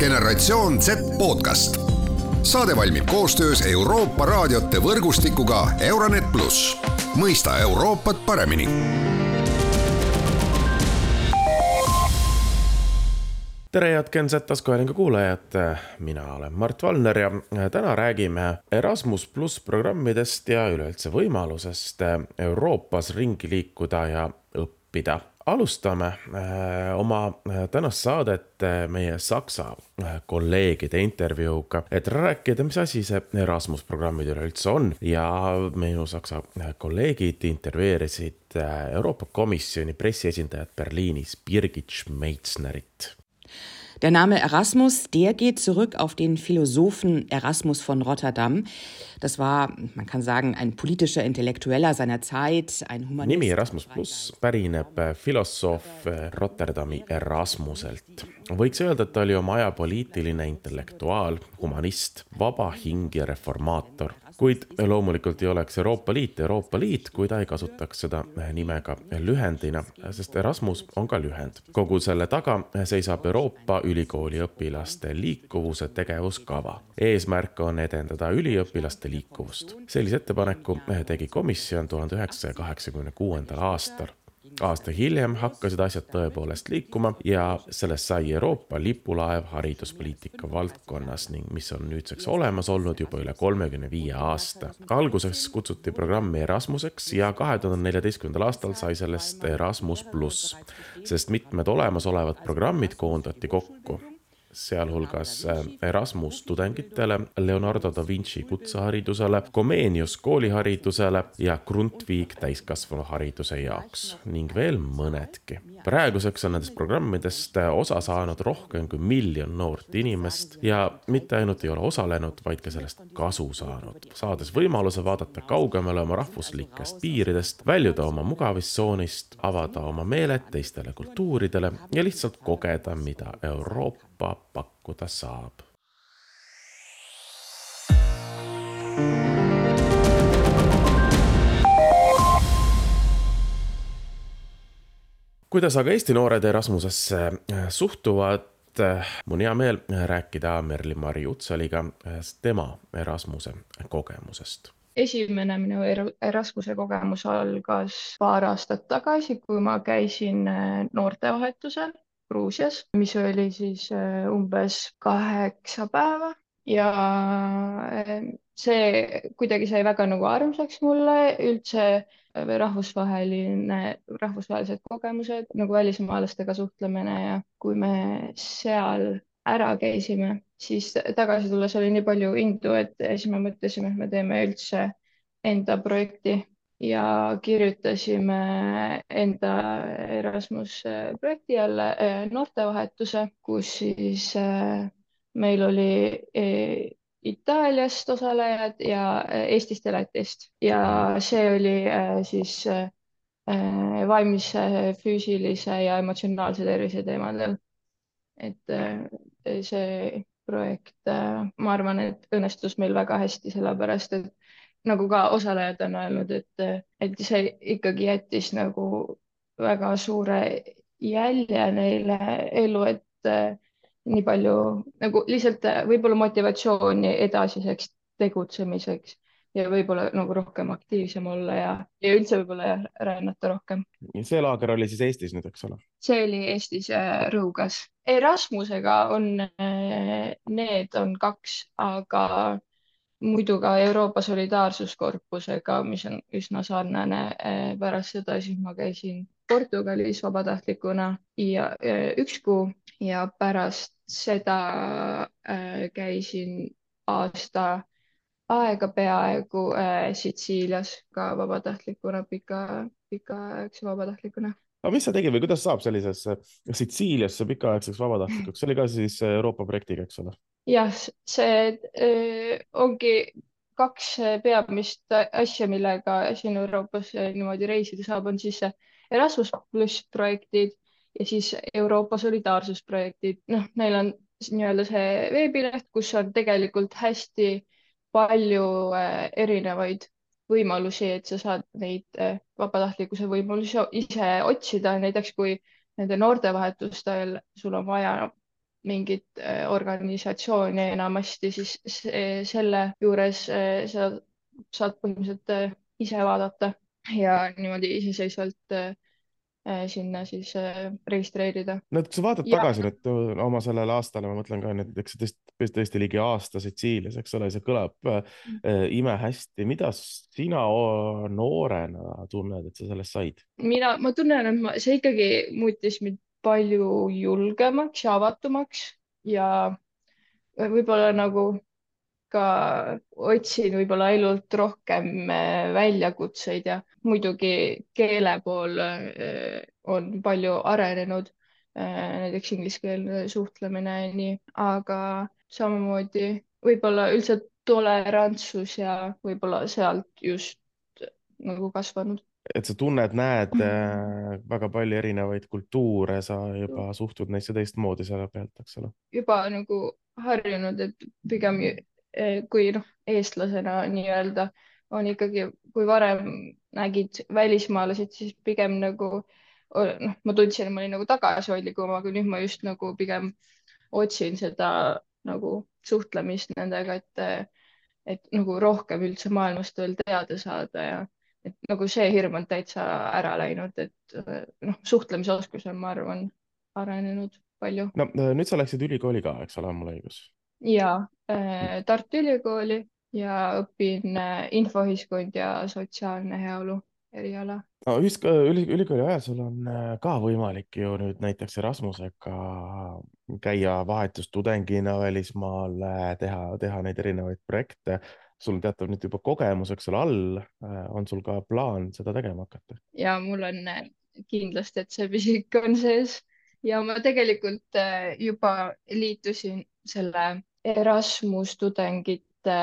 generatsioon Z podcast. saade valmib koostöös Euroopa raadiote võrgustikuga Euronet pluss, mõista Euroopat paremini. Tere, head Gen Z taskuhäälingu kuulajad, mina olen Mart Valner ja täna räägime Erasmus pluss programmidest ja üleüldse võimalusest Euroopas ringi liikuda ja õppida alustame äh, oma äh, tänast saadet äh, meie Saksa kolleegide intervjuuga, et rääkida, mis asi see Erasmus programmid üleüldse on. Ja minu Saksa kolleegid intervjueerisid Euroopa Komisjoni pressiesindajat Berliinis, Birgit Schmeitznerit Der Name Erasmus, der geht zurück auf den Philosophen Erasmus von Rotterdam. Das war, man kann sagen, ein politischer Intellektueller seiner Zeit, ein Humanist. nimi Erasmus pluss pärineb filosoof Rotterdami Erasmuselt. võiks öelda, et ta oli oma aja poliitiline intellektuaal, humanist, vaba hing ja reformaator kuid loomulikult ei oleks Euroopa Liit Euroopa Liit, kui ta ei kasutaks seda nime ka lühendina, sest Erasmus on ka lühend. kogu selle taga seisab Euroopa ülikooli õpilaste liikuvuse tegevuskava. eesmärk on edendada üliõpilaste liikuvust. sellise ettepaneku tegi komisjon tuhande üheksasaja kaheksakümne kuuendal aastal aasta hiljem hakkasid asjad tõepoolest liikuma ja sellest sai Euroopa lipulaev hariduspoliitika valdkonnas ning mis on nüüdseks olemas olnud juba üle kolmekümne viie aasta. alguses kutsuti programmi Erasmuseks ja kahe tuhande neljateistkümnendal aastal sai sellest Erasmus pluss, sest mitmed olemasolevad programmid koondati kokku sealhulgas äh, Erasmus tudengitele, Leonardo da Vinci kutseharidusele, Comenius kooliharidusele ja Grundtvig täiskasvanuhariduse jaoks ning veel mõnedki. Praeguseks on nendest programmidest äh, osa saanud rohkem kui miljon noort inimest ja mitte ainult ei ole osalenud, vaid ka sellest kasu saanud, saades võimaluse vaadata kaugemale oma rahvuslikest piiridest, väljuda oma mugavistsoonist, avada oma meeled teistele kultuuridele ja lihtsalt kogeda, mida Euroopa pakkuda saab. Kuidas aga Eesti noored Erasmusesse äh, suhtuvad? mul on hea meel rääkida Merli-Mari Utsaliga tema Erasmuse kogemusest esimene minu Erasmuse kogemus algas paar aastat tagasi, kui ma käisin äh, noortevahetusel Gruusias, mis oli siis äh, umbes kaheksa päeva ja äh, see kuidagi sai väga nagu armsaks mulle. Üldse äh, rahvusvaheline, rahvusvahelised kogemused nagu välismaalastega suhtlemine ja kui me seal ära käisime, siis tagasi tulles oli nii palju indu, et siis me mõtlesime, et me teeme üldse enda projekti ja kirjutasime enda Erasmus projekti alla äh, noortevahetuse, kus siis äh, meil oli äh, Itaaliast osalejad ja Eestist ja Lätist ja see oli siis vaimse, füüsilise ja emotsionaalse tervise teemadel. et see projekt, ma arvan, et õnnestus meil väga hästi, sellepärast et nagu ka osalejad on öelnud, et, et see ikkagi jättis nagu väga suure jälje neile ellu, et nii palju nagu lihtsalt äh, võib-olla motivatsiooni edasiseks tegutsemiseks ja võib-olla nagu rohkem aktiivsem olla ja, ja üldse võib-olla rännata rohkem. see laager oli siis Eestis nüüd, eks ole? see oli Eestis äh, Rõugas. Erasmusega on, need on kaks, aga muidu ka Euroopa Solidaarsuskorpusega, mis on üsna sarnane. Eh, pärast seda siis ma käisin Portugalis vabatahtlikuna ja eh, üks kuu ja pärast seda eh, käisin aasta aega peaaegu Sitsiilias ka vabatahtlikuna, pika, pikaaegse vabatahtlikuna aga mis sa tegid või kuidas saab sellisesse Sitsiiliasse pikaaegseks vabatahtlikuks, see oli ka siis Euroopa projektiga, eks ole? jah, see äh, ongi kaks peamist asja, millega siin Euroopas niimoodi reisida saab, on siis Erasmus pluss projektid ja siis Euroopa solidaarsusprojektid. noh, neil on nii-öelda see veebileht, kus on tegelikult hästi palju äh, erinevaid võimalusi, et sa saad neid äh, vabatahtlikkuse võimalusi ise otsida, näiteks kui nende noortevahetustel sul on vaja mingit organisatsiooni enamasti, siis selle juures sa saad põhimõtteliselt ise vaadata ja niimoodi iseseisvalt Äh, sinna siis äh, registreerida. no kui sa vaatad ja. tagasi nüüd äh, oma sellele aastale, ma mõtlen ka näiteks tõesti, tõesti ligi aasta Sitsiilias, eks ole, see kõlab mm. äh, imehästi. mida sina noorena tunned, et sa sellest said? mina, ma tunnen, et ma, see ikkagi muutis mind palju julgemaks ja avatumaks ja võib-olla nagu ka otsin võib-olla ainult rohkem äh, väljakutseid ja muidugi keele pool äh, on palju arenenud, äh, näiteks ingliskeelne suhtlemine nii, aga samamoodi võib-olla üldse tolerantsus ja võib-olla sealt just nagu kasvanud et sa tunned, näed väga palju erinevaid kultuure, sa juba suhtud neisse teistmoodi selle pealt, eks ole. juba nagu harjunud, et pigem kui noh, eestlasena nii-öelda on ikkagi, kui varem nägid välismaalased, siis pigem nagu noh, ma tundsin, et ma olin nagu tagasihoidlikum, aga nüüd ma just nagu pigem otsin seda nagu suhtlemist nendega, et, et nagu rohkem üldse maailmast veel teada saada ja et nagu see hirm on täitsa ära läinud, et noh, suhtlemisoskus on, ma arvan, arenenud palju. no nüüd sa läksid ülikooli ka, eks ole, on mul õigus? ja äh, Tartu Ülikooli ja õpin äh, infoühiskond ja sotsiaalne heaolu eriala no,. ühisk-, üli, ülikooli ajal sul on äh, ka võimalik ju nüüd näiteks Erasmusega käia vahetustudengina välismaal, teha, teha neid erinevaid projekte. sul on teatav nüüd juba kogemus, eks ole, all. on sul ka plaan seda tegema hakata? ja mul on kindlasti, et see pisik on sees ja ma tegelikult juba liitusin selle Erasmus tudengite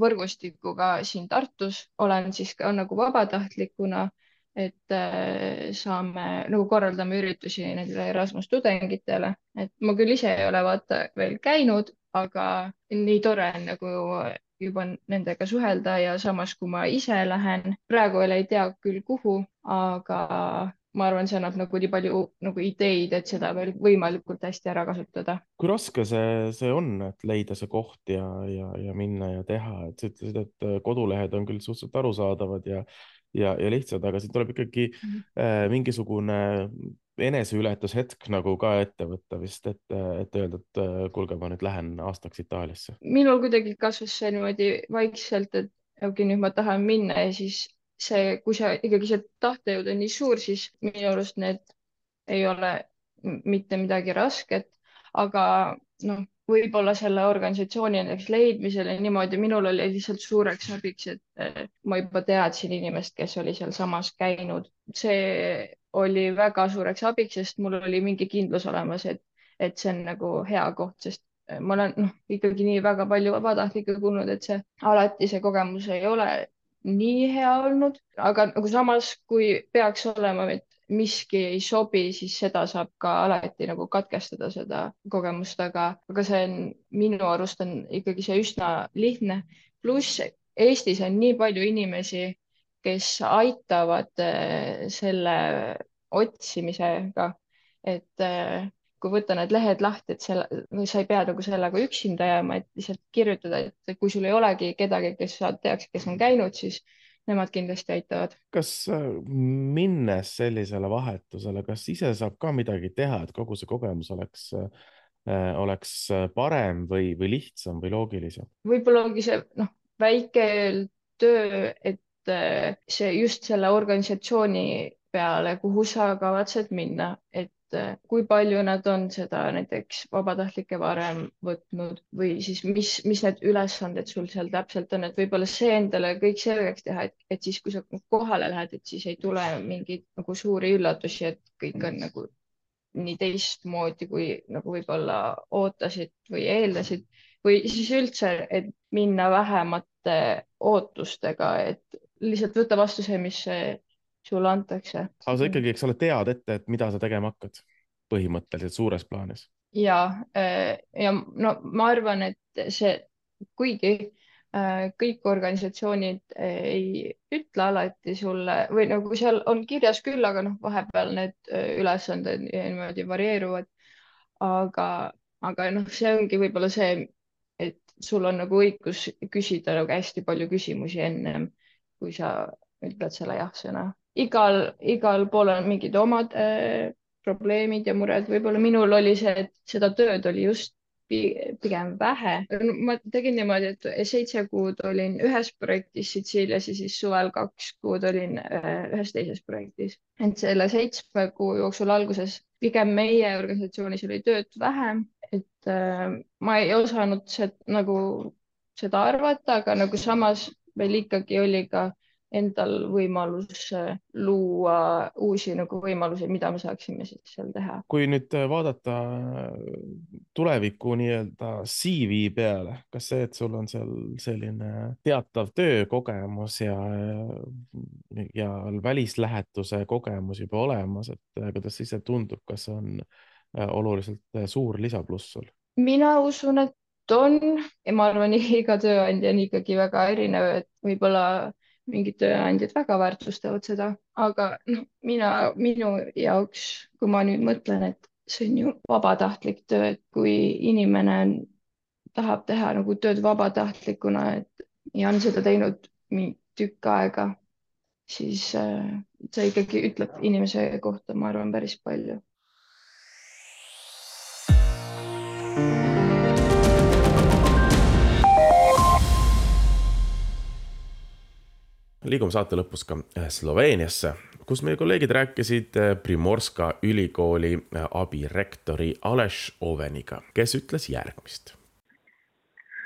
võrgustikuga siin Tartus, olen siis ka nagu vabatahtlikuna, et äh, saame nagu korraldame üritusi nendele Erasmus tudengitele, et ma küll ise ei ole vaata veel käinud, aga nii tore on nagu juba nendega suhelda ja samas, kui ma ise lähen, praegu veel ei tea küll, kuhu, aga ma arvan, see annab nagu nii palju nagu ideid, et seda veel võimalikult hästi ära kasutada. kui raske see, see on, et leida see koht ja, ja, ja minna ja teha, et sa ütlesid, et äh, kodulehed on küll suhteliselt arusaadavad ja, ja, ja lihtsad, aga siin tuleb ikkagi mm -hmm. äh, mingisugune eneseületushetk nagu ka ette võtta vist, et, et öelda, et äh, kuulge, ma nüüd lähen aastaks Itaaliasse. minul kuidagi kasvas see niimoodi vaikselt, et okei okay,, nüüd ma tahan minna ja siis see, kui see ikkagi see tahtejõud on nii suur, siis minu arust need ei ole mitte midagi rasket, aga noh, võib-olla selle organisatsiooni näiteks leidmisel ja niimoodi, minul oli lihtsalt suureks abiks, et ma juba teadsin inimest, kes oli sealsamas käinud. see oli väga suureks abiks, sest mul oli mingi kindlus olemas, et, et see on nagu hea koht, sest eh, ma olen noh, ikkagi nii väga palju vabatahtlikke kuulnud, et see alati see kogemus ei ole nii hea olnud, aga nagu samas, kui peaks olema, et miski ei sobi, siis seda saab ka alati nagu katkestada, seda kogemust, aga, aga see on minu arust on ikkagi see üsna lihtne. pluss Eestis on nii palju inimesi, kes aitavad äh, selle otsimisega, et äh, kui võtta need lehed lahti, et selle, sa ei pea nagu sellega üksinda jääma, et lihtsalt kirjutada, et kui sul ei olegi kedagi, kes sa teaks, kes on käinud, siis nemad kindlasti aitavad. kas äh, minnes sellisele vahetusele, kas ise saab ka midagi teha, et kogu see kogemus oleks äh, oleks parem või, või lihtsam või loogilisem? võib-olla ongi see noh, väike töö, et äh, see just selle organisatsiooni peale, kuhu sa kavatsed minna, et et kui palju nad on seda näiteks vabatahtlikke varem võtnud või siis mis, mis need ülesanded sul seal täpselt on, et võib-olla see endale kõik selgeks teha, et, et siis, kui sa kohale lähed, et siis ei tule mingeid nagu suuri üllatusi, et kõik on nagu nii teistmoodi, kui nagu võib-olla ootasid või eeldasid. Või siis üldse, et minna vähemate ootustega, et lihtsalt võtta vastu see, mis sulle antakse. aga sa ikkagi, eks ole, tead ette, et mida sa tegema hakkad põhimõtteliselt suures plaanis? ja, äh, ja no ma arvan, et see, kuigi äh, kõik organisatsioonid ei ütle alati sulle või nagu seal on kirjas küll, aga noh, vahepeal need ülesanded niimoodi varieeruvad. aga, aga noh, see ongi võib-olla see, et sul on nagu õigus küsida nagu hästi palju küsimusi ennem, kui sa ütled selle jah-sõna. Igal, igal pool on mingid omad äh, probleemid ja mured, võib-olla minul oli see, et seda tööd oli just pigem vähe. ma tegin niimoodi, et seitse kuud olin ühes projektis Sitsiilias ja siis suvel kaks kuud olin äh, ühes teises projektis. et selle seitsme kuu jooksul alguses pigem meie organisatsioonis oli tööd vähem, et äh, ma ei osanud seda nagu seda arvata, aga nagu samas meil ikkagi oli ka endal võimalus äh, luua uusi nagu võimalusi, mida me saaksime siis seal teha. kui nüüd äh, vaadata äh, tuleviku nii-öelda CV peale, kas see, et sul on seal selline teatav töökogemus ja, ja välislähetuse kogemus juba olemas, et kuidas siis see tundub, kas on oluliselt suur lisapluss sul? mina usun, et on ja ma arvan, iga tööandja on ikkagi väga erinev, et võib-olla mingid tööandjad väga väärtustavad seda, aga noh, mina, minu jaoks, kui ma nüüd mõtlen, et see on ju vabatahtlik töö, et kui inimene on, tahab teha nagu tööd vabatahtlikuna, et ja on seda teinud tükk aega, siis äh, see ikkagi ütleb inimese kohta, ma arvan, päris palju liigume saate lõpus ka äh, Sloveeniasse, kus meie kolleegid rääkisid äh, Primorska ülikooli äh, abirektori Aleš Oveniga, kes ütles järgmist.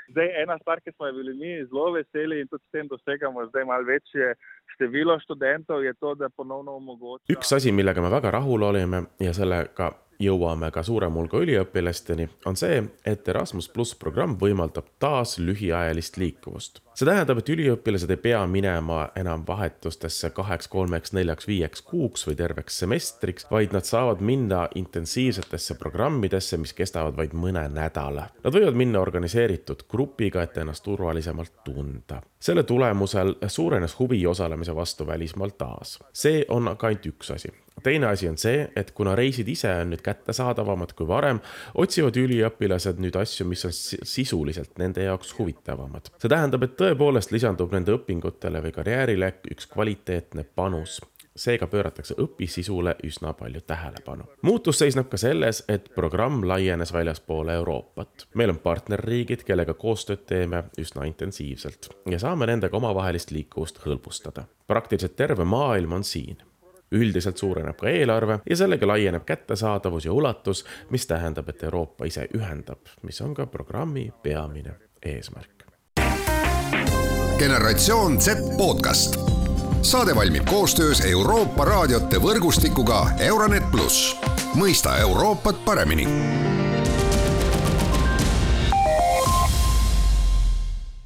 Zdaj, ena stvar, ki smo jo bili mi zelo veseli in tudi s tem dosegamo zdaj malo večje število študentov, je to, da ponovno omogoča. üks asi, millega me väga rahul olime ja sellega jõuame ka suurema hulga üliõpilasteni, on see, et Erasmus pluss programm võimaldab taas lühiajalist liikuvust. see tähendab, et üliõpilased ei pea minema enam vahetustesse kaheks, kolmeks, neljaks, viieks kuuks või terveks semestriks, vaid nad saavad minna intensiivsetesse programmidesse, mis kestavad vaid mõne nädala. Nad võivad minna organiseeritud grupiga, et ennast turvalisemalt tunda. selle tulemusel suurenes huvi osalemise vastu välismaal taas. see on aga ainult üks asi teine asi on see, et kuna reisid ise on nüüd kättesaadavamad kui varem, otsivad üliõpilased nüüd asju, mis on sisuliselt nende jaoks huvitavamad. see tähendab, et tõepoolest lisandub nende õpingutele või karjäärile üks kvaliteetne panus seega pööratakse õpisisule üsna palju tähelepanu. muutus seisneb ka selles, et programm laienes väljaspoole Euroopat. meil on partnerriigid, kellega koostööd teeme üsna intensiivselt ja saame nendega omavahelist liikuvust hõlbustada. praktiliselt terve maailm on siin üldiselt suureneb ka eelarve ja sellega laieneb kättesaadavus ja ulatus, mis tähendab, et Euroopa ise ühendab, mis on ka programmi peamine eesmärk. generatsioon Z podcast. saade valmib koostöös Euroopa raadiote võrgustikuga Euronet pluss, mõista Euroopat paremini